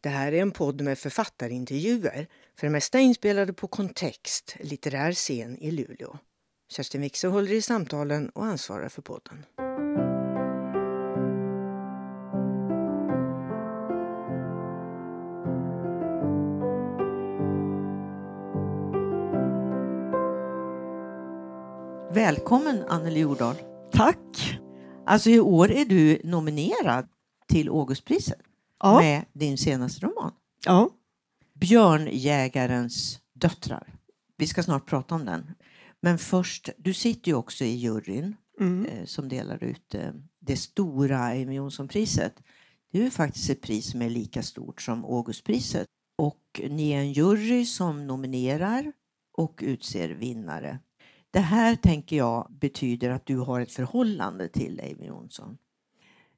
Det här är en podd med författarintervjuer, för det mesta inspelade på Kontext, litterär scen i Luleå. Kerstin Wixe håller i samtalen och ansvarar för podden. Välkommen Anneli Jordahl. Tack. Alltså i år är du nominerad till Augustpriset Ja. med din senaste roman. Ja. Björnjägarens döttrar. Vi ska snart prata om den. Men först, du sitter ju också i juryn Mm. eh, som delar ut eh, det stora Amy Jonsson-priset. Det är ju faktiskt ett pris som är lika stort som Augustpriset. Och ni är en jury som nominerar och utser vinnare. Det här tänker jag betyder att du har ett förhållande till Amy Jonsson.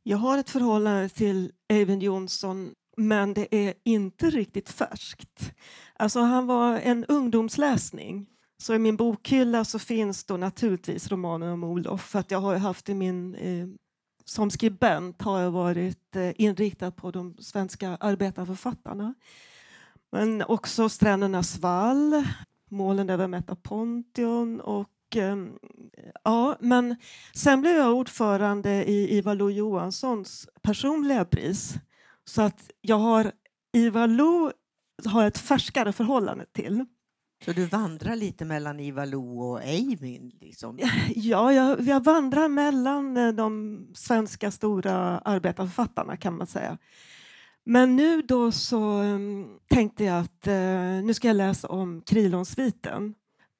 Jag har ett förhållande till Eivind Johnson men det är inte riktigt färskt. Alltså han var en ungdomsläsning. Så i min bokhylla så finns då naturligtvis romanen om Olof. För att jag har haft i min, eh, som skribent har jag varit eh, inriktad på de svenska arbetarförfattarna. Men också Strändernas vall, Målen över Metapontion och ja, men sen blev jag ordförande i Ivar Lo Johanssons personliga pris. Så att jag har Ivar Lo har ett färskare förhållande till. Så du vandrar lite mellan Ivar Lo och Eivind? Liksom. Ja, jag, jag vandrar mellan eh, de svenska stora arbetarförfattarna kan man säga. Men nu då så um, tänkte jag att eh, nu ska jag läsa om Krilonsviten.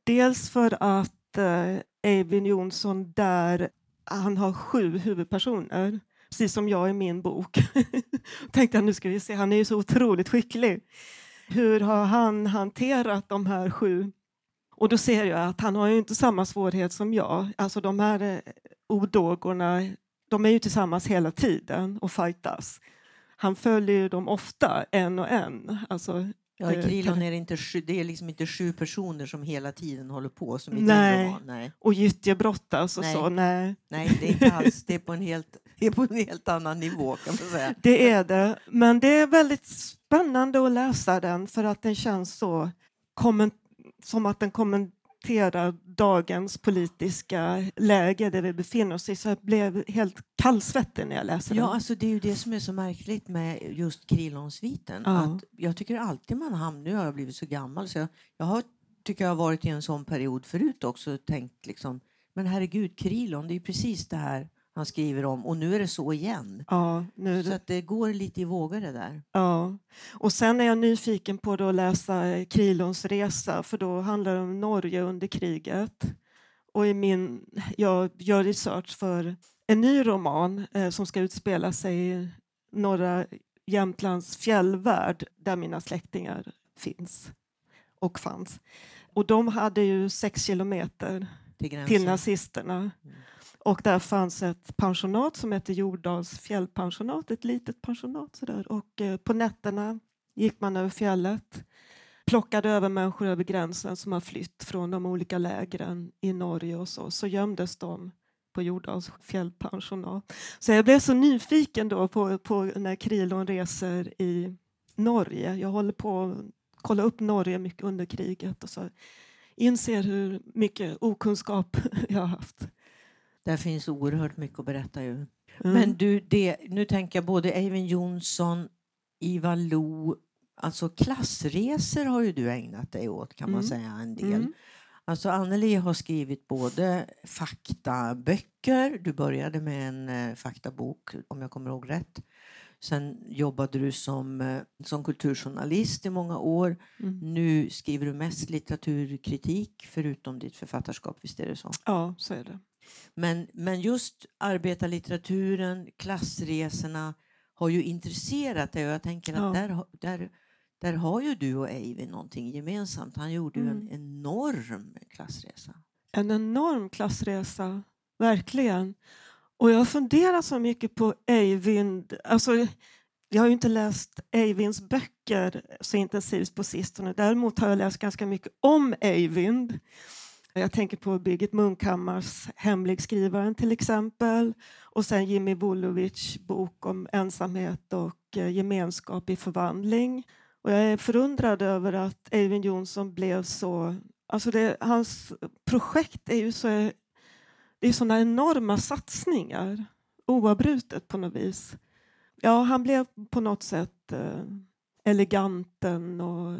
Dels för att uh, Eivind Johnson där, han har sju huvudpersoner. Precis som jag i min bok. tänkte jag nu ska vi se, han är ju så otroligt skicklig. Hur har han hanterat de här sju och då ser jag att han har ju inte samma svårighet som jag. Alltså de här eh, odågorna, de är ju tillsammans hela tiden och fightas. Han följer ju dem ofta, en och en. Alltså, Ja, i Krilon är det, inte sju, det är liksom inte sju personer som hela tiden håller på som i Nej. Nej. och gyttjebrottas och Nej. så. Nej, Nej, det är inte alls. Det är på en helt, det är på en helt annan nivå kan man säga. det är det. Men det är väldigt spännande att läsa den för att den känns så komment- som att den kommenterar dagens politiska läge där vi befinner oss i. Så jag blev helt kallsvettig när jag läste den. Ja, alltså det är ju det som är så märkligt med just Krilonsviten. Ja. Att jag tycker alltid man hamnar, nu har jag blivit så gammal så jag, jag har, tycker jag har varit i en sån period förut också och tänkt liksom, men herregud Krilon, det är ju precis det här han skriver om och nu är det så igen. Ja, nu Så att det går lite i vågor det där. ja. Och sen är jag nyfiken på att läsa Krilons resa för då handlar det om Norge under kriget. Och i min, jag gör research för en ny roman eh, som ska utspela sig i norra Jämtlands fjällvärld där mina släktingar finns och fanns. Och de hade ju sex kilometer Till gränsen. till nazisterna. Och där fanns ett pensionat som hette Jordals fjällpensionat, ett litet pensionat. Sådär. Och eh, på nätterna gick man över fjället, plockade över människor över gränsen som har flytt från de olika lägren i Norge och så. Så gömdes de på Jordals fjällpensionat. Så jag blev så nyfiken då på, på när Krilon reser i Norge. Jag håller på att kolla upp Norge mycket under kriget och så inser hur mycket okunskap jag har haft. Där finns oerhört mycket att berätta ju. Mm. Men du, det, nu tänker jag både Eivind Johnson, Ivar Lo, alltså klassresor har ju du ägnat dig åt kan man Mm. säga en del. Mm. Alltså Anneli har skrivit både faktaböcker, du började med en eh, faktabok om jag kommer ihåg rätt. Sen jobbade du som, eh, som kulturjournalist i många år. Mm. Nu skriver du mest litteraturkritik förutom ditt författarskap, visst är det så? Ja, så är det. Men, men just arbetarlitteraturen, klassresorna har ju intresserat dig och jag tänker att Ja. där, har- där, där har ju du och Eivind någonting gemensamt. Han gjorde ju en Mm. enorm klassresa. En enorm klassresa, verkligen. Och jag funderar så mycket på Eivind. Alltså, jag har ju inte läst Eivinds böcker så intensivt på sistone. Däremot har jag läst ganska mycket om Eivind. Jag tänker på Birgit Munkhammars Hemligskrivaren till exempel. Och sen Jimmy Vulovic bok om ensamhet och eh, gemenskap i förvandling. Och jag är förundrad över att Eivind Johnson blev så... Alltså det, hans projekt är ju så, det är såna enorma satsningar oavbrutet på något vis. Ja, han blev på något sätt eh, eleganten och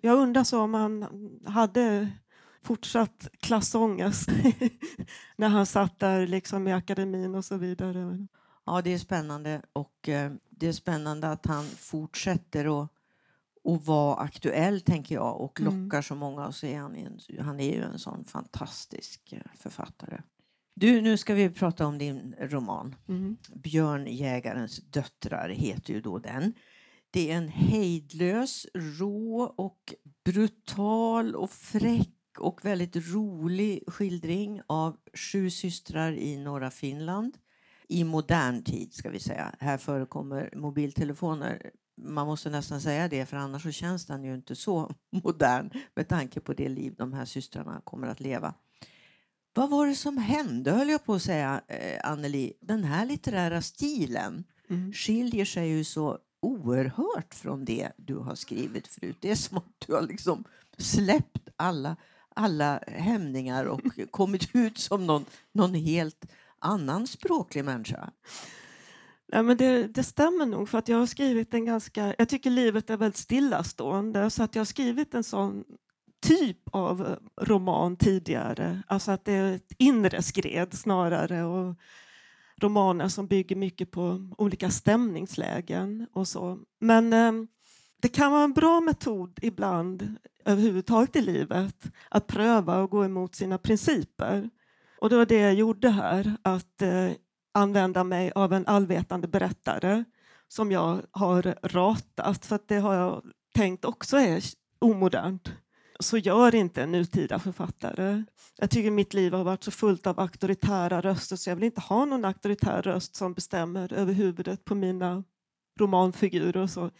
jag undrar så om han hade fortsatt klassångest när han satt där liksom i akademin och så vidare. Ja, det är spännande och eh, det är spännande att han fortsätter att och vara aktuell, tänker jag, och mm. lockar mm. så många. Och så är han, en, han är ju en sån fantastisk eh, författare. Du, nu ska vi prata om din roman. Mm. Björnjägarens döttrar heter ju då den. Det är en hejdlös, rå och brutal och fräck och väldigt rolig skildring av sju systrar i norra Finland i modern tid ska vi säga. Här förekommer mobiltelefoner. Man måste nästan säga det för annars så känns den ju inte så modern med tanke på det liv de här systrarna kommer att leva. Vad var det som hände höll jag på att säga eh, Anneli. Den här litterära stilen mm. skiljer sig ju så oerhört från det du har skrivit förut. Det är som att du har liksom släppt alla, alla hämningar och kommit ut som någon, någon helt annan språklig människa. Ja, men det, det, stämmer nog, för att jag har skrivit en ganska... Jag tycker livet är väldigt stillastående, så att jag har skrivit en sån typ av roman tidigare. Alltså att det är ett inre skred snarare. Och romaner som bygger mycket på olika stämningslägen och så. Men eh, det kan vara en bra metod ibland överhuvudtaget i livet att pröva och gå emot sina principer. Och det var det jag gjorde här, att eh, använda mig av en allvetande berättare som jag har ratat, för att det har jag tänkt också är omodernt. Så gör inte en nutida författare. Jag tycker mitt liv har varit så fullt av auktoritära röster så jag vill inte ha någon auktoritär röst som bestämmer över huvudet på mina romanfigurer och så.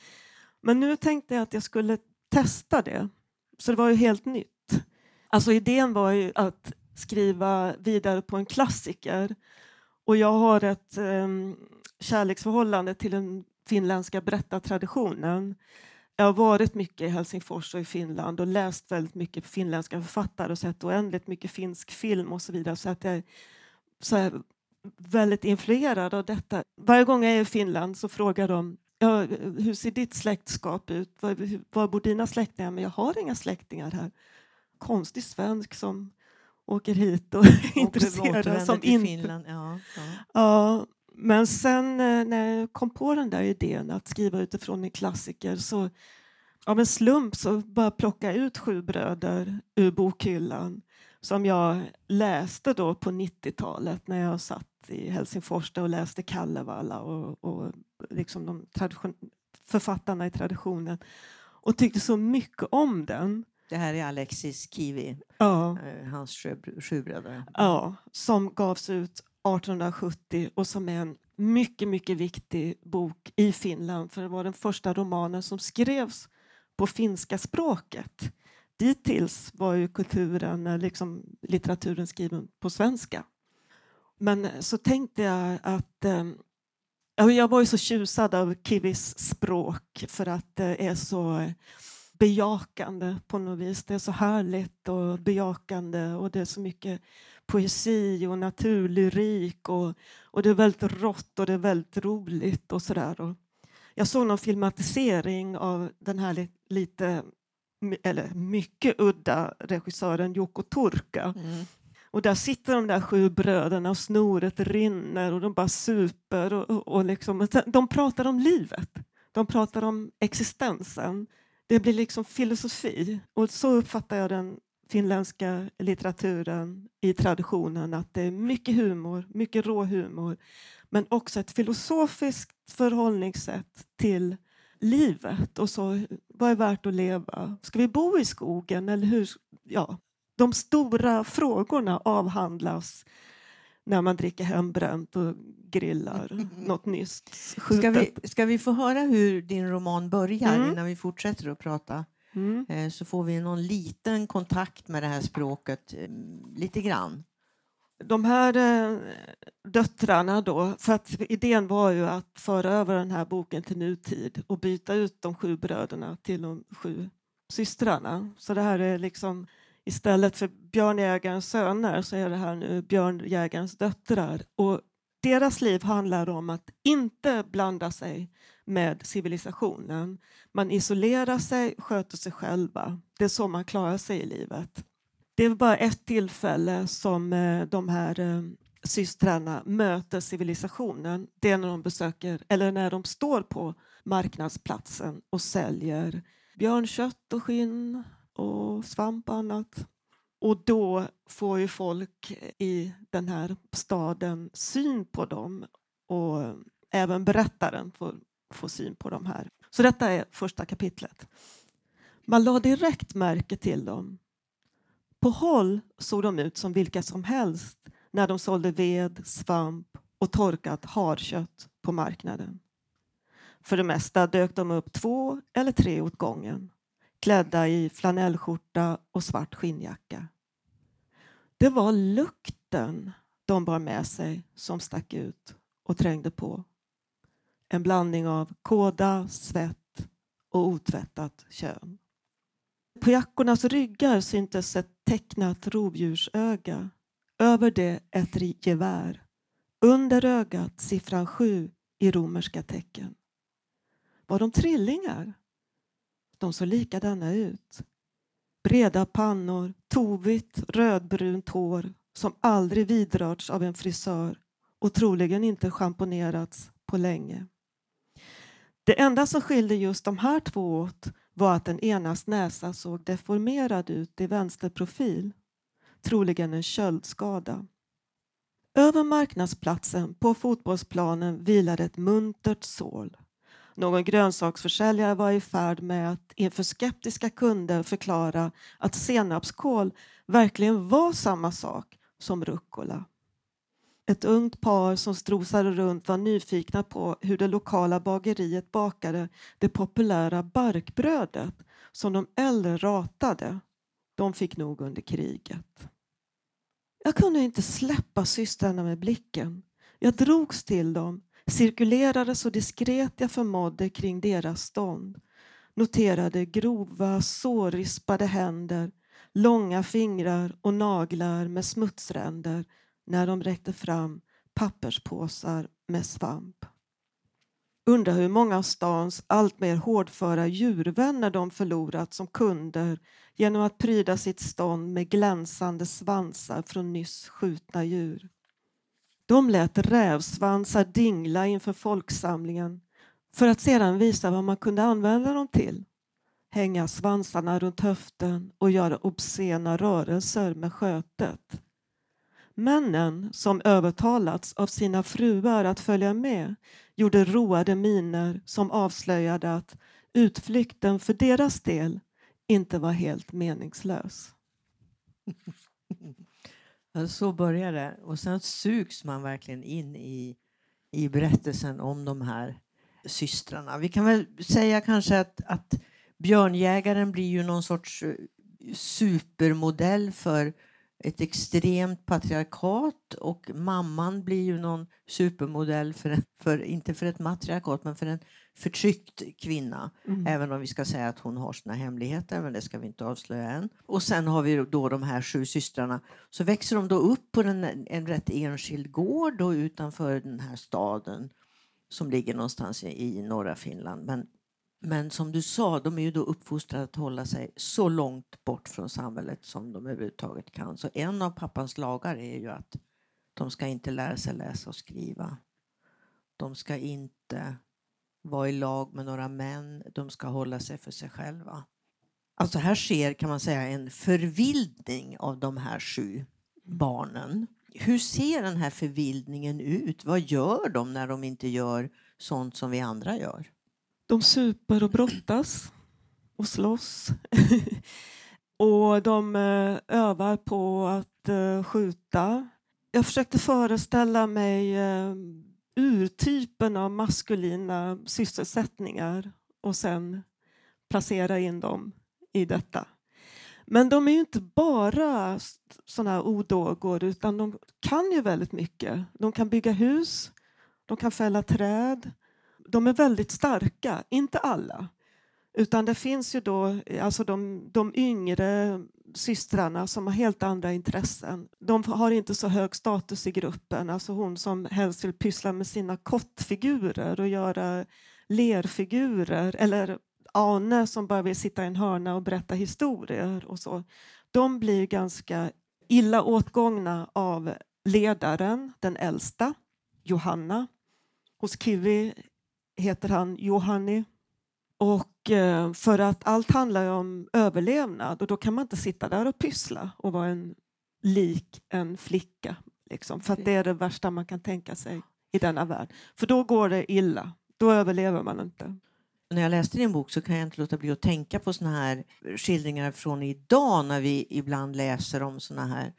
Men nu tänkte jag att jag skulle testa det. Så det var ju helt nytt. Alltså idén var ju att skriva vidare på en klassiker. Och jag har ett eh, kärleksförhållande till den finländska berättartraditionen. Jag har varit mycket i Helsingfors och i Finland och läst väldigt mycket finländska författare och sett oändligt mycket finsk film och så vidare. Så att jag så är väldigt influerad av detta. Varje gång jag är i Finland så frågar de ja, hur ser ditt släktskap ut? Var, var bor dina släktingar? Men jag har inga släktingar här. Konstig svensk som åker hit och är intresserad. Som inte... Finland. Ja, ja. ja, men sen eh, när jag kom på den där idén att skriva utifrån en klassiker så av en slump så bara plocka ut Sju bröder ur bokhyllan som jag läste då på 90-talet när jag satt i Helsingfors och läste Kalevala och, och liksom de författarna i traditionen och tyckte så mycket om den. Det här är Alexis Kivi, ja. Eh, hans sju bröder. Ja, som gavs ut 1870 och som är en mycket, mycket viktig bok i Finland för det var den första romanen som skrevs på finska språket. Dittills var ju kulturen, eh, liksom litteraturen skriven på svenska. Men så tänkte jag att eh, jag var ju så tjusad av Kivis språk för att det är så bejakande på något vis. Det är så härligt och bejakande och det är så mycket poesi och naturlyrik och, och det är väldigt rått och det är väldigt roligt och sådär. Jag såg någon filmatisering av den här lite, eller mycket udda regissören Joko Turka. Mm. Och där sitter de där sju bröderna och snoret rinner och de bara super. Och, och, och liksom, de pratar om livet. De pratar om existensen. Det blir liksom filosofi. Och så uppfattar jag den finländska litteraturen i traditionen att det är mycket humor, mycket rå humor men också ett filosofiskt förhållningssätt till livet och så, vad är värt att leva? Ska vi bo i skogen eller hur? Ja, de stora frågorna avhandlas när man dricker hembränt och grillar något nyss. Ska vi, ska vi få höra hur din roman börjar mm. innan vi fortsätter att prata? Mm. Eh, så får vi någon liten kontakt med det här språket, eh, lite grann. De här eh, döttrarna då, för att idén var ju att föra över den här boken till nutid och byta ut de sju bröderna till de sju systrarna. Så det här är liksom istället för björnjägarens söner så är det här nu björnjägarens döttrar. Och deras liv handlar om att inte blanda sig med civilisationen. Man isolerar sig, sköter sig själva. Det är så man klarar sig i livet. Det är bara ett tillfälle som eh, de här eh, systrarna möter civilisationen. Det är när de besöker, eller när de står på marknadsplatsen och säljer björnkött och skinn och svamp och annat. Och då får ju folk i den här staden syn på dem och även berättaren får, får syn på dem här. Så detta är första kapitlet. Man la direkt märke till dem. På håll såg de ut som vilka som helst när de sålde ved, svamp och torkat harkött på marknaden. För det mesta dök de upp två eller tre åt gången klädda i flanellskjorta och svart skinnjacka. Det var lukten de bar med sig som stack ut och trängde på. En blandning av kåda, svett och otvättat kön. På jackornas ryggar syntes ett tecknat rovdjursöga. Över det ett gevär. Under ögat siffran sju i romerska tecken. Var de trillingar? De såg likadana ut. Breda pannor, tovigt rödbrunt hår som aldrig vidrörts av en frisör och troligen inte schamponerats på länge. Det enda som skilde just de här två åt var att den enas näsa såg deformerad ut i vänsterprofil, troligen en köldskada. Över marknadsplatsen på fotbollsplanen vilade ett muntert sål. Någon grönsaksförsäljare var i färd med att inför skeptiska kunder förklara att senapskål verkligen var samma sak som rucola. Ett ungt par som strosade runt var nyfikna på hur det lokala bageriet bakade det populära barkbrödet som de äldre ratade. De fick nog under kriget. Jag kunde inte släppa systrarna med blicken. Jag drogs till dem cirkulerade så diskret jag förmådde kring deras stånd, noterade grova, sårispade händer, långa fingrar och naglar med smutsränder när de räckte fram papperspåsar med svamp. Undrar hur många av stans alltmer hårdföra djurvänner de förlorat som kunder genom att pryda sitt stånd med glänsande svansar från nyss skjutna djur. De lät rävsvansar dingla inför folksamlingen för att sedan visa vad man kunde använda dem till. Hänga svansarna runt höften och göra obscena rörelser med skötet. Männen, som övertalats av sina fruar att följa med, gjorde roade miner som avslöjade att utflykten för deras del inte var helt meningslös. Så börjar det. Och sen sugs man verkligen in i, i berättelsen om de här systrarna. Vi kan väl säga kanske att, att björnjägaren blir ju någon sorts eh, supermodell för ett extremt patriarkat och mamman blir ju någon supermodell för, för inte för ett matriarkat men för en förtryckt kvinna. Mm. Även om vi ska säga att hon har sina hemligheter, men det ska vi inte avslöja än. Och sen har vi då de här sju systrarna. Så växer de då upp på en, en rätt enskild gård då utanför den här staden som ligger någonstans i, i norra Finland. Men, men som du sa, de är ju då uppfostrade att hålla sig så långt bort från samhället som de överhuvudtaget kan. Så en av pappans lagar är ju att de ska inte lära sig läsa och skriva. De ska inte vara i lag med några män. De ska hålla sig för sig själva. Alltså här sker kan man säga en förvildning av de här sju barnen. Hur ser den här förvildningen ut? Vad gör de när de inte gör sånt som vi andra gör? De super och brottas och slåss. och de eh, övar på att eh, skjuta. Jag försökte föreställa mig eh, urtypen av maskulina sysselsättningar och sen placera in dem i detta. Men de är ju inte bara sådana odågor utan de kan ju väldigt mycket. De kan bygga hus, de kan fälla träd. De är väldigt starka, inte alla. Utan det finns ju då alltså de, de yngre systrarna som har helt andra intressen. De har inte så hög status i gruppen. Alltså hon som helst vill pyssla med sina kottfigurer och göra lerfigurer. Eller Ane som bara vill sitta i en hörna och berätta historier. och så. De blir ganska illa åtgångna av ledaren, den äldsta, Johanna. Hos Kiwi heter han Johanni. Och eh, för att allt handlar om överlevnad och då kan man inte sitta där och pyssla och vara en lik en flicka. Liksom, för det är det värsta man kan tänka sig i denna värld. För då går det illa. Då överlever man inte. När jag läste din bok så kan jag inte låta bli att tänka på såna här skildringar från idag när vi ibland läser om såna här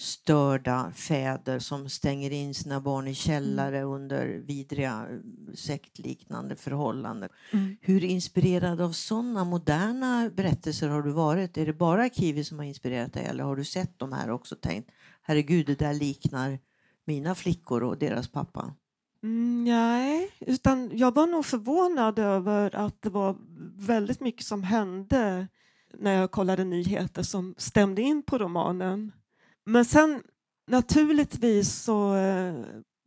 störda fäder som stänger in sina barn i källare mm. under vidriga sektliknande förhållanden. Mm. Hur inspirerad av sådana moderna berättelser har du varit? Är det bara Kiwi som har inspirerat dig eller har du sett de här också och tänkt herregud, det där liknar mina flickor och deras pappa? Mm, nej, utan jag var nog förvånad över att det var väldigt mycket som hände när jag kollade nyheter som stämde in på romanen. Men sen naturligtvis så eh,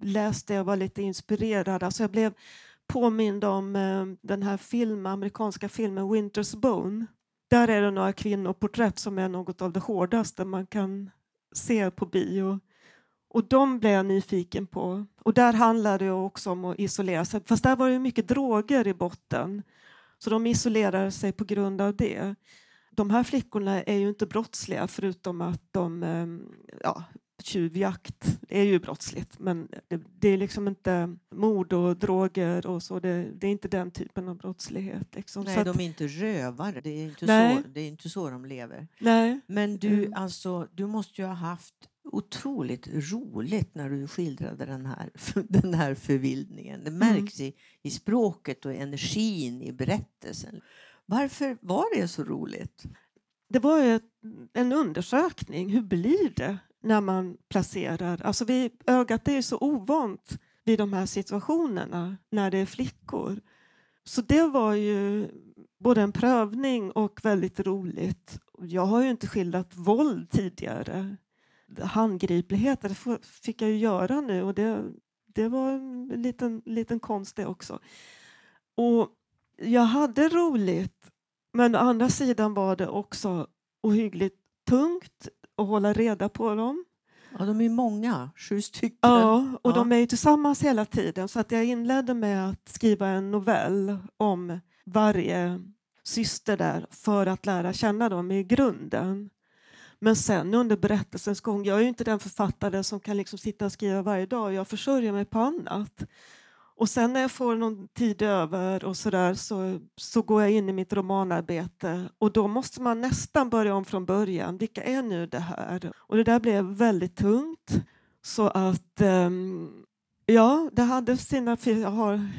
läste jag och var lite inspirerad. Alltså jag blev påmind om eh, den här film, amerikanska filmen Winter's Bone. Där är det några kvinnoporträtt som är något av det hårdaste man kan se på bio. Och de blev jag nyfiken på. Och där handlade det också om att isolera sig. Fast där var det mycket droger i botten. Så de isolerade sig på grund av det de här flickorna är ju inte brottsliga förutom att de, ehm, ja, tjuvjakt är ju brottsligt men det, det, är liksom inte mord och droger och så, det, det är inte den typen av brottslighet. Liksom. Nej, så de är inte rövare, det är inte, nej. så, det är inte så de lever. Nej. Men du, mm. alltså, du måste ju ha haft otroligt roligt när du skildrade den här, den här förvildningen. Det märks mm. i, i språket och energin i berättelsen. Varför var det så roligt? Det var ett, en undersökning. Hur blir det när man placerar... Alltså vi, ögat är så ovant vid de här situationerna när det är flickor. Så det var ju både en prövning och väldigt roligt. Jag har ju inte skildrat våld tidigare. Handgripligheter det fick jag ju göra nu och det, det var en liten, liten konst det också. Och jag hade roligt, men å andra sidan var det också ohyggligt tungt att hålla reda på dem. Ja, de är många, sju stycken. Ja, och ja. de är ju tillsammans hela tiden. Så att jag inledde med att skriva en novell om varje syster där för att lära känna dem i grunden. Men sen under berättelsens gång, jag är ju inte den författare som kan liksom sitta och skriva varje dag, jag försörjer mig på annat. Och sen när jag får någon tid över och så, där, så, så går jag in i mitt romanarbete och då måste man nästan börja om från början. Vilka är nu det här? Och det där blev väldigt tungt. Så att um, ja, det hade sina... Jag har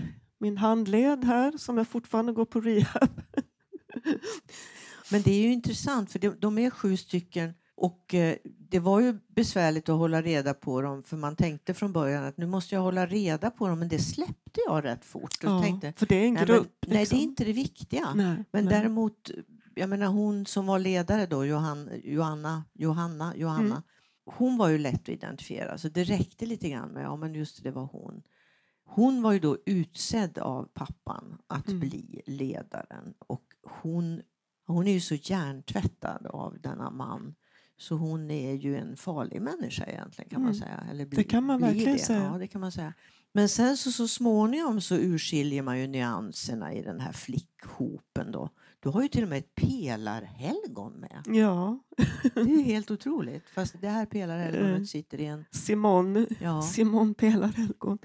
min handled här som jag fortfarande går på rehab. Men det är ju intressant för de, de är sju stycken och eh, det var ju besvärligt att hålla reda på dem för man tänkte från början att nu måste jag hålla reda på dem men det släppte jag rätt fort. Ja, tänkte, för det är en nej, grupp. Men, nej, det är liksom. inte det viktiga. Nej, men nej. däremot, jag menar hon som var ledare då, Johan, Johanna, Johanna, Johanna mm. hon var ju lätt att identifiera så det räckte lite grann med, ja men just det var hon. Hon var ju då utsedd av pappan att mm. bli ledaren och hon, hon är ju så hjärntvättad av denna man så hon är ju en farlig människa egentligen kan mm. man säga. Eller bli, det kan man verkligen det. säga. Ja, det kan man säga. Men sen så, så småningom så urskiljer man ju nyanserna i den här flickhopen då. Du har ju till och med ett pelarhelgon med. Ja. det är ju helt otroligt. Fast det här pelarhelgonet eh, sitter i en... Simon, ja. Simon pelarhelgon.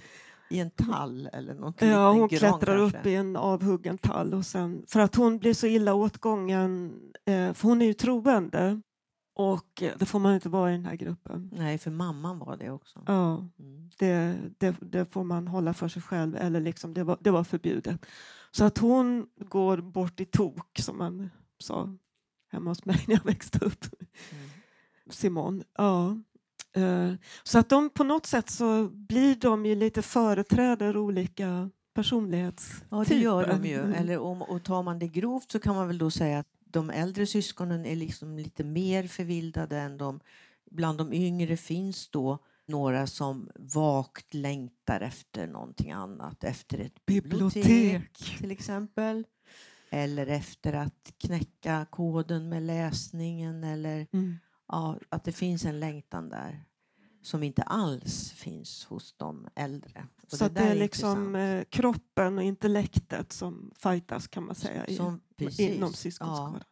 I en tall eller något Ja, hon klättrar upp i en avhuggen tall. Och sen, för att hon blir så illa åtgången, eh, för hon är ju troende. Och det får man inte vara i den här gruppen. Nej, för mamman var det också. Ja, mm. det, det, det, får man hålla för sig själv. Eller liksom, det, var, det var förbjudet. Så att hon går bort i tok, som man sa. hemma hos mig när jag växte upp. Mm. Simon. Ja. Eh, Så att de på något sätt så blir de ju lite företräder olika personlighetstyper. Ja, det gör de ju. Mm. Eller om, och tar man det grovt så kan man väl då säga att de äldre syskonen är liksom lite mer förvildade än de. Bland de yngre finns då några som vagt längtar efter någonting annat. Efter ett bibliotek, Bibliotek. till exempel. Eller efter att knäcka koden med läsningen. Eller Mm. ja, att det finns en längtan där som inte alls finns hos de äldre. Och Så att det där är liksom eh, kroppen och intellektet som fightas kan man säga i, Som- precis. inom syskonskaran.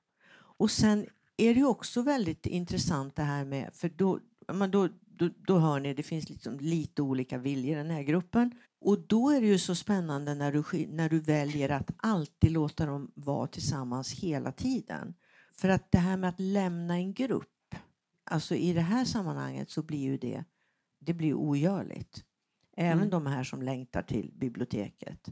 Och sen är det också väldigt intressant det här med, för då, då, då, då hör ni, det finns liksom lite olika viljor i den här gruppen. Och då är det ju så spännande när du, när du väljer att alltid låta dem vara tillsammans hela tiden. För att det här med att lämna en grupp, alltså i det här sammanhanget så blir ju det, det blir ogörligt. Även Mm. de här som längtar till biblioteket.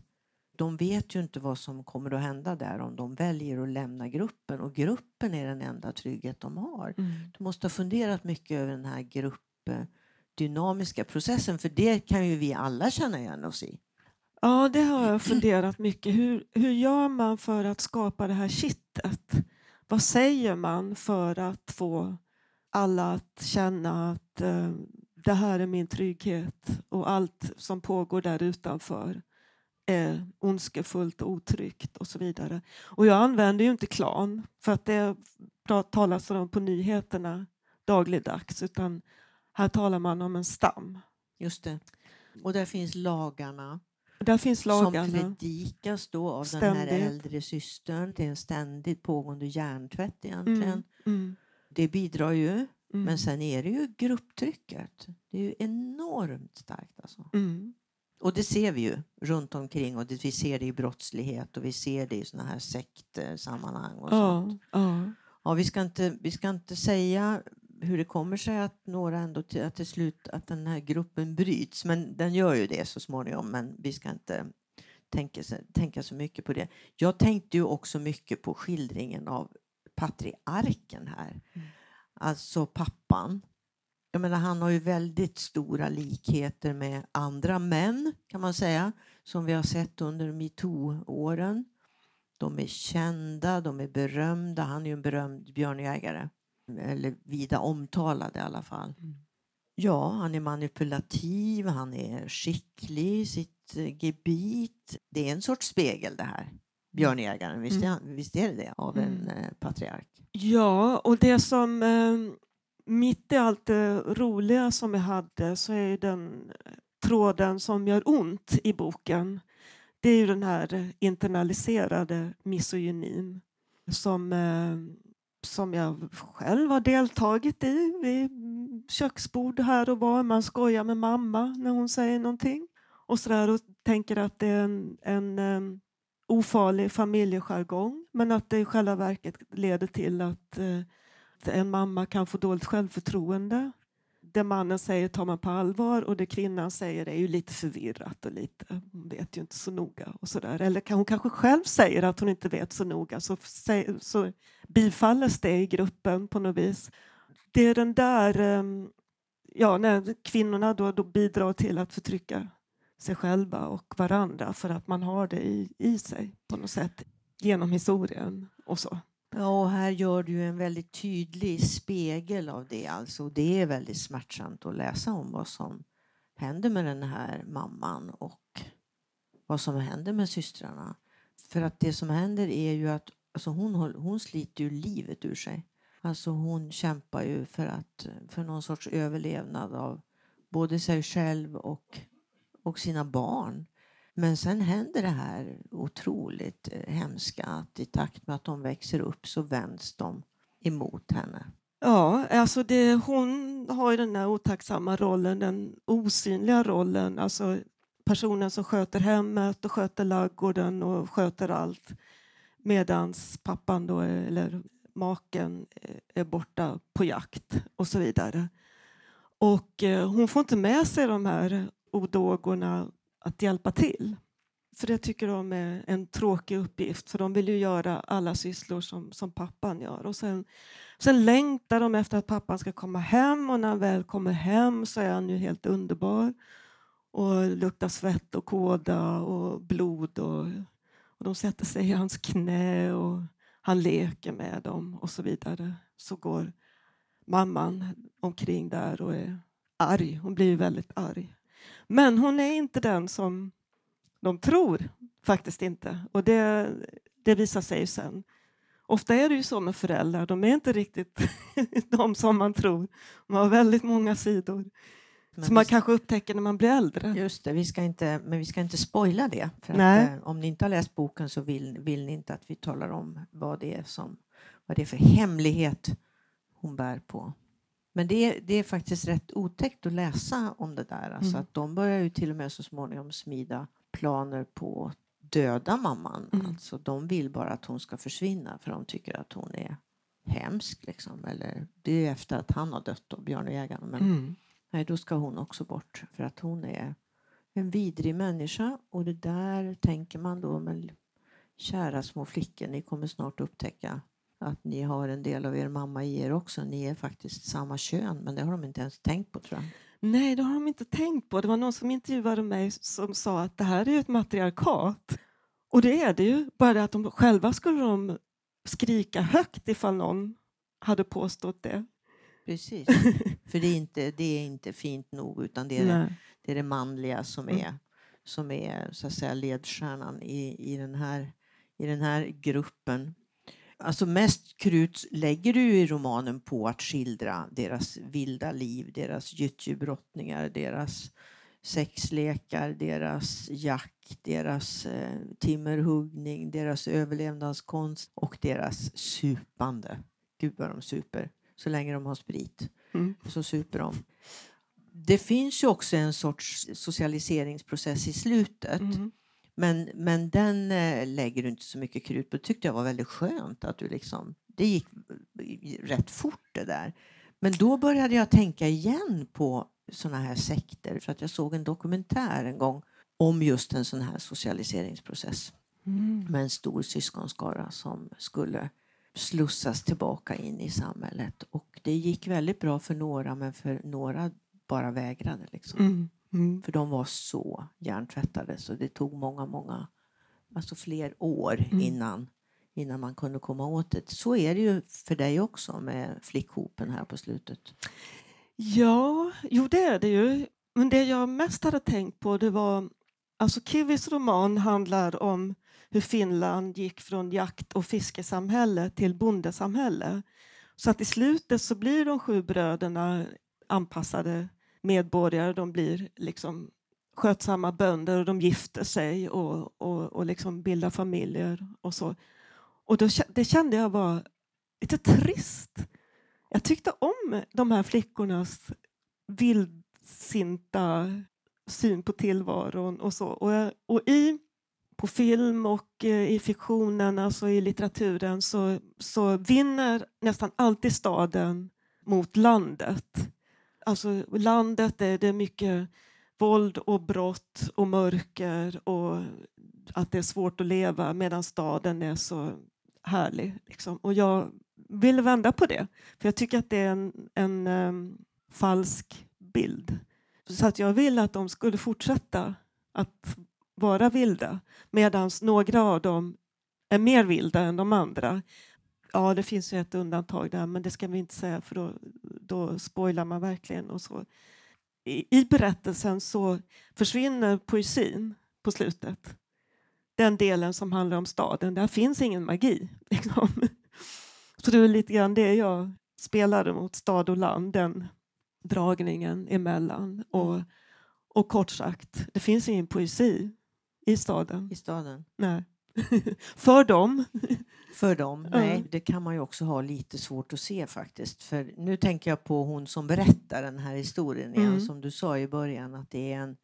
De vet ju inte vad som kommer att hända där om de väljer att lämna gruppen och gruppen är den enda trygghet de har. Mm. Du måste ha funderat mycket över den här gruppdynamiska processen för det kan ju vi alla känna igen oss i. Ja, det har jag funderat mycket. Hur, hur gör man för att skapa det här kittet? Vad säger man för att få alla att känna att eh, det här är min trygghet och allt som pågår där utanför är ondskefullt och otryggt och så vidare. Och jag använder ju inte klan för att det talas om på nyheterna dagligdags utan här talar man om en stam. Just det. Och där finns lagarna Där finns som lagarna. predikas då av den här Ständigt. äldre systern. Det är en ständigt pågående hjärntvätt egentligen. Mm, mm, Det bidrar ju. mm, Men sen är det ju grupptrycket. Det är ju enormt starkt alltså. mm. Och det ser vi ju runt omkring och det, vi ser det i brottslighet och vi ser det i såna här sektsammanhang och sånt. Ja, ja. Ja, vi, ska inte, vi ska inte säga hur det kommer sig att några ändå till, att till slut att den här gruppen bryts, men den gör ju det så småningom, men vi ska inte tänka, tänka så mycket på det. Jag tänkte ju också mycket på skildringen av patriarken här, Mm. alltså pappan. Jag menar, han har ju väldigt stora likheter med andra män kan man säga, som vi har sett under metoo-åren. De är kända, de är berömda. Han är ju en berömd björnjägare. Eller vida omtalad i alla fall. Mm. Ja, han är manipulativ, han är skicklig i sitt eh, gebit. Det är en sorts spegel det här. Björnjägaren, visst är, han, visst är det det av en Mm. eh, patriark? ja, och det som eh, mitt i allt det roliga som jag hade så är den tråden som gör ont i boken. Det är ju den här internaliserade misogynin som, eh, som jag själv har deltagit i vid köksbord här och var. Man skojar med mamma när hon säger någonting och sådär och tänker att det är en, en eh, ofarlig familjejargong men att det i själva verket leder till att eh, en mamma kan få dåligt självförtroende. Det mannen säger tar man på allvar och det kvinnan säger är ju lite förvirrat och lite, hon vet ju inte så noga och sådär. Eller hon kanske själv säger att hon inte vet så noga så, så bifalles det i gruppen på något vis. Det är den där, ehm, ja när kvinnorna då, då bidrar till att förtrycka sig själva och varandra för att man har det i, i sig på något sätt genom historien och så. Ja, och här gör du ju en väldigt tydlig spegel av det. Alltså, det är väldigt smärtsamt att läsa om vad som händer med den här mamman och vad som händer med systrarna. För att det som händer är ju att alltså hon, hon sliter ju livet ur sig. Alltså hon kämpar ju för, att, för någon sorts överlevnad av både sig själv och, och sina barn. Men sen händer det här otroligt eh, hemska att i takt med att de växer upp så vänds de emot henne. Ja, alltså det, hon har ju den här otacksamma rollen, den osynliga rollen, alltså personen som sköter hemmet och sköter laggården och sköter allt medans pappan då, eller maken eh, är borta på jakt och så vidare. Och eh, hon får inte med sig de här odågorna att hjälpa till. För det tycker de är en tråkig uppgift, för de vill ju göra alla sysslor som, som pappan gör. Och sen, sen längtar de efter att pappan ska komma hem och när han väl kommer hem så är han ju helt underbar. Och luktar svett och kåda och blod och, och de sätter sig i hans knä och han leker med dem och så vidare. Så går mamman omkring där och är arg. Hon blir väldigt arg. Men hon är inte den som de tror. Faktiskt inte. Och det, det visar sig ju sen. Ofta är det ju så med föräldrar. De är inte riktigt de som man tror. De har väldigt många sidor. Men som man kanske upptäcker när man blir äldre. Just det, vi ska inte, men vi ska inte spoila det. För att, eh, om ni inte har läst boken så vill, vill ni inte att vi talar om vad det är, som, vad det är för hemlighet hon bär på. Men det är, det är faktiskt rätt otäckt att läsa om det där. Alltså mm. att de börjar ju till och med så småningom smida planer på att döda mamman. Mm. Alltså, de vill bara att hon ska försvinna för de tycker att hon är hemsk. Liksom. Eller, det är efter att han har dött, då, björnjägaren. Men mm. nej, då ska hon också bort för att hon är en vidrig människa. Och det där tänker man då, men kära små flickor, ni kommer snart upptäcka att ni har en del av er mamma i er också. Ni är faktiskt samma kön, men det har de inte ens tänkt på tror jag. Nej, det har de inte tänkt på. Det var någon som intervjuade mig som sa att det här är ett matriarkat. Och det är det ju, bara det att de själva skulle de skrika högt ifall någon hade påstått det. Precis, för det är inte, det är inte fint nog utan det är, det, det, är det manliga som mm. är, mm. som är så att säga, ledstjärnan i, i, den här, i den här gruppen. Alltså mest krut lägger du i romanen på att skildra deras vilda liv, deras gyttjebrottningar, deras sexlekar, deras jakt, deras eh, timmerhuggning, deras överlevnadskonst och deras supande. Gud vad de super. Så länge de har sprit mm. så super de. Det finns ju också en sorts socialiseringsprocess i slutet. Mm. Men, men den eh, lägger du inte så mycket krut på. Det tyckte jag var väldigt skönt att du liksom, det gick rätt fort det där. Men då började jag tänka igen på såna här sekter för att jag såg en dokumentär en gång om just en sån här socialiseringsprocess mm. med en stor syskonskara som skulle slussas tillbaka in i samhället. Och det gick väldigt bra för några men för några bara vägrade. Liksom. Mm. Mm. För de var så hjärntvättade så det tog många, många, alltså fler år mm. innan, innan man kunde komma åt det. Så är det ju för dig också med flickhopen här på slutet. Ja, jo det är det ju. Men det jag mest hade tänkt på det var, alltså Kivis roman handlar om hur Finland gick från jakt och fiskesamhälle till bondesamhälle. Så att i slutet så blir de sju bröderna anpassade medborgare. De blir liksom skötsamma bönder och de gifter sig och, och, och liksom bildar familjer och så. Och då, det kände jag var lite trist. Jag tyckte om de här flickornas vildsinta syn på tillvaron och så. Och, och i, på film och eh, i fiktionen, alltså i litteraturen, så, så vinner nästan alltid staden mot landet alltså landet är det mycket våld och brott och mörker och att det är svårt att leva medan staden är så härlig. Liksom. Och jag vill vända på det, för jag tycker att det är en, en um, falsk bild. Så att jag vill att de skulle fortsätta att vara vilda medan några av dem är mer vilda än de andra. Ja, det finns ju ett undantag där, men det ska vi inte säga för då, då spoilar man verkligen. Och så. I, I berättelsen så försvinner poesin på slutet. Den delen som handlar om staden, där finns ingen magi. Liksom. Så det är lite grann det jag spelade mot stad och land, den dragningen emellan. Och, och kort sagt, det finns ingen poesi i staden. I staden? Nej. För dem. För dem, nej. Det kan man ju också ha lite svårt att se faktiskt. För nu tänker jag på hon som berättar den här historien igen, mm. som du sa i början att det är en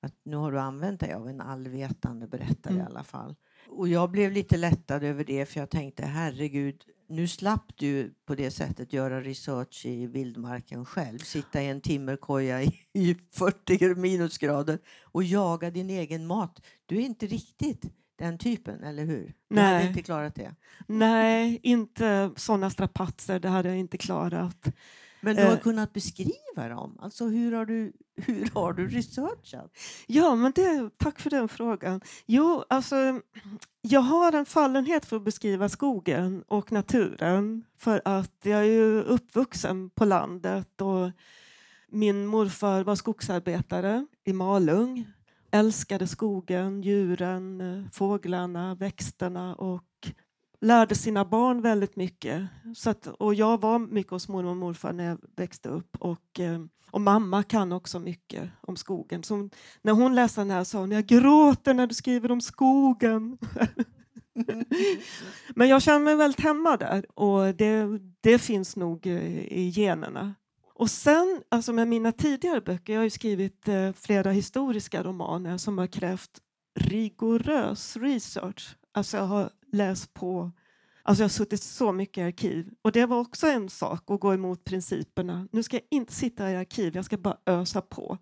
att nu har du använt dig av en allvetande berättare mm. i alla fall. Och jag blev lite lättad över det för jag tänkte herregud, nu slapp du på det sättet göra research i vildmarken själv. Sitta i en timmerkoja i, i 40 minusgrader och jaga din egen mat. Du är inte riktigt den typen, eller hur? Du Nej. hade inte klarat det. Nej, inte sådana strapatser, det hade jag inte klarat. Men du har Eh. kunnat beskriva dem. Alltså hur har du, hur har du researchat? Ja, men det, tack för den frågan. Jo, alltså, jag har en fallenhet för att beskriva skogen och naturen för att jag är ju uppvuxen på landet och min morfar var skogsarbetare i Malung. Älskade skogen, djuren, fåglarna, växterna och lärde sina barn väldigt mycket. Så att, och jag var mycket hos mormor och morfar när jag växte upp och, eh, och mamma kan också mycket om skogen. Så hon, när hon läste den här sa hon jag gråter när du skriver om skogen. Men jag känner mig väldigt hemma där och det, det finns nog eh, i generna. Och sen, alltså med mina tidigare böcker, jag har ju skrivit eh, flera historiska romaner som har krävt rigorös research. Alltså jag har läst på, alltså jag har suttit så mycket i arkiv. Och det var också en sak att gå emot principerna. Nu ska jag inte sitta i arkiv, jag ska bara ösa på.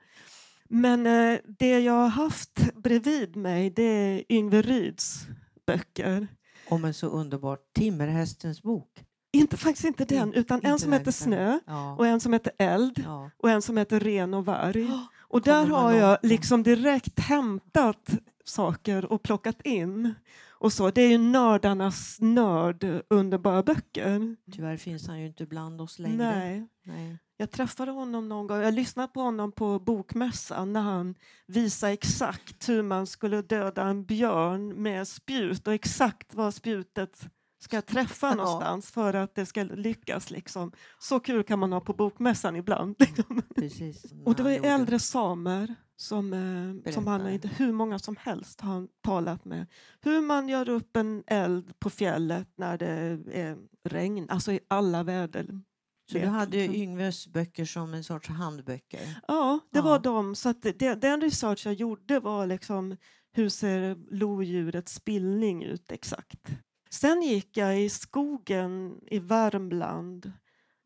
Men eh, det jag har haft bredvid mig det är Yngve Ryds böcker. Om en så underbar Timmerhästens bok. Inte, faktiskt inte den, Inte- utan en inte som den, heter Snö Ja. och en som heter Eld ja. och en som heter Ren och varg. Oh, Och där har jag långt liksom direkt hämtat saker och plockat in. Och så. Det är ju nördarnas nörd, underbara böcker. Tyvärr finns han ju inte bland oss längre. Nej. Nej. Jag träffade honom någon gång. Jag lyssnade på honom på bokmässan när han visade exakt hur man skulle döda en björn med spjut och exakt var spjutet ska träffa Ja. någonstans för att det ska lyckas. Liksom. Så kul kan man ha på bokmässan ibland. Precis. Och det var ju äldre samer som, eh, som han Berätta. inte hur många som helst har han talat med. Hur man gör upp en eld på fjället när det är regn, alltså i alla väder. Så du hade ju Yngves böcker som en sorts handböcker. Ja, det Ja. var de. Så det, den research jag gjorde var liksom hur ser lodjurets spillning ut exakt. Sen gick jag i skogen i Värmland,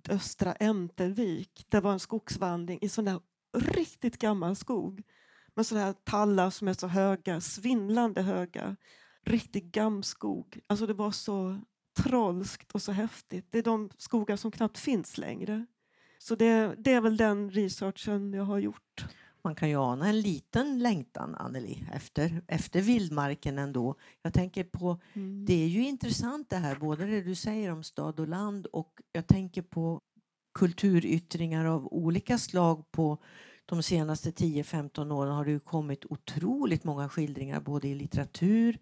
östra Ämtervik. Det var en skogsvandring i sån där riktigt gammal skog med sådana här tallar som är så höga, svindlande höga. Riktig gamskog. Alltså det var så trolskt och så häftigt. Det är de skogar som knappt finns längre. Så det, det är väl den researchen jag har gjort. Man kan ju ana en liten längtan, Anneli, efter, efter vildmarken ändå. Jag tänker på, Mm. det är ju intressant det här, både det du säger om stad och land och jag tänker på kulturyttringar av olika slag på de senaste 10-15 åren har det ju kommit otroligt många skildringar både i litteratur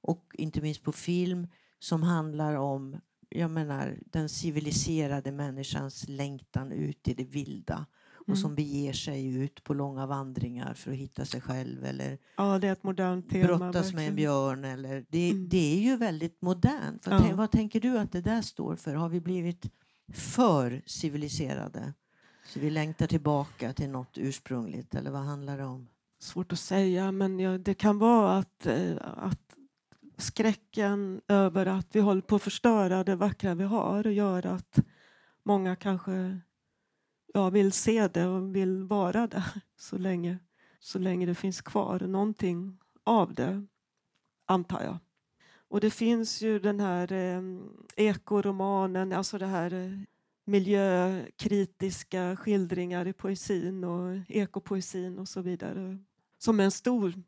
och inte minst på film som handlar om jag menar, den civiliserade människans längtan ut i det vilda och Mm. som beger sig ut på långa vandringar för att hitta sig själv eller Ja, det är ett modernt tema. brottas med en verkligen. björn. Eller, det, Mm. det är ju väldigt modernt. Vad, Ja. tän- vad tänker du att det där står för? Har vi blivit för civiliserade? Så vi längtar tillbaka till något ursprungligt eller vad handlar det om? Svårt att säga, men ja, det kan vara att, eh, att skräcken över att vi håller på att förstöra det vackra vi har gör att många kanske ja, vill se det och vill vara där så länge, så länge det finns kvar någonting av det, antar jag. Och det finns ju den här eh, ekoromanen, alltså det här eh, miljökritiska skildringar i poesin och ekopoesin och så vidare som är en stor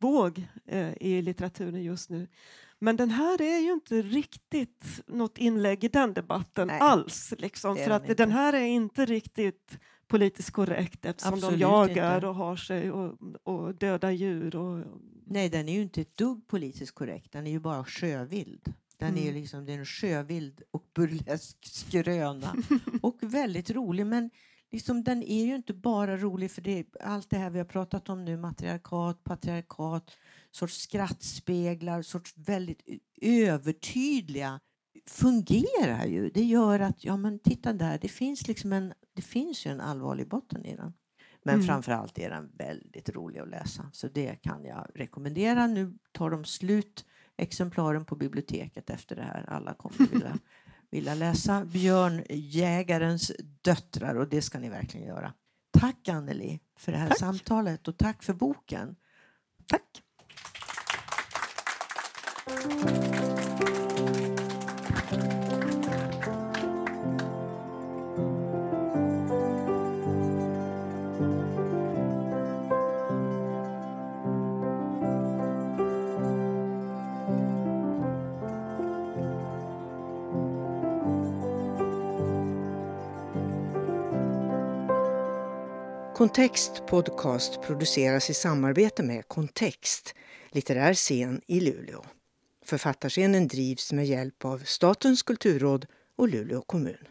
våg eh, i litteraturen just nu. Men den här är ju inte riktigt något inlägg i den debatten Nej, alls. Liksom, är för att inte. den här är inte riktigt politiskt korrekt eftersom Absolut de jagar inte. och har sig och, och dödar djur. Och, Nej, den är ju inte ett dugg politiskt korrekt. Den är ju bara sjövild. Den är ju Mm. liksom det är en sjövild och burlesk skröna. och väldigt rolig. Men liksom, den är ju inte bara rolig för det, allt det här vi har pratat om nu. Matriarkat, patriarkat, sorts skrattspeglar, sorts väldigt övertydliga fungerar ju. Det gör att, ja men titta där, det finns liksom en, det finns ju en allvarlig botten i den. Men Mm. framför allt är den väldigt rolig att läsa. Så det kan jag rekommendera. Nu tar de slut exemplaren på biblioteket efter det här. Alla kommer vilja, vilja läsa Björn Jägarens döttrar och det ska ni verkligen göra. Tack Anneli för det här Tack. samtalet och tack för boken. Tack. Kontext Podcast produceras i samarbete med Kontext, litterär scen i Luleå. Författarscenen drivs med hjälp av Statens kulturråd och Luleå kommun.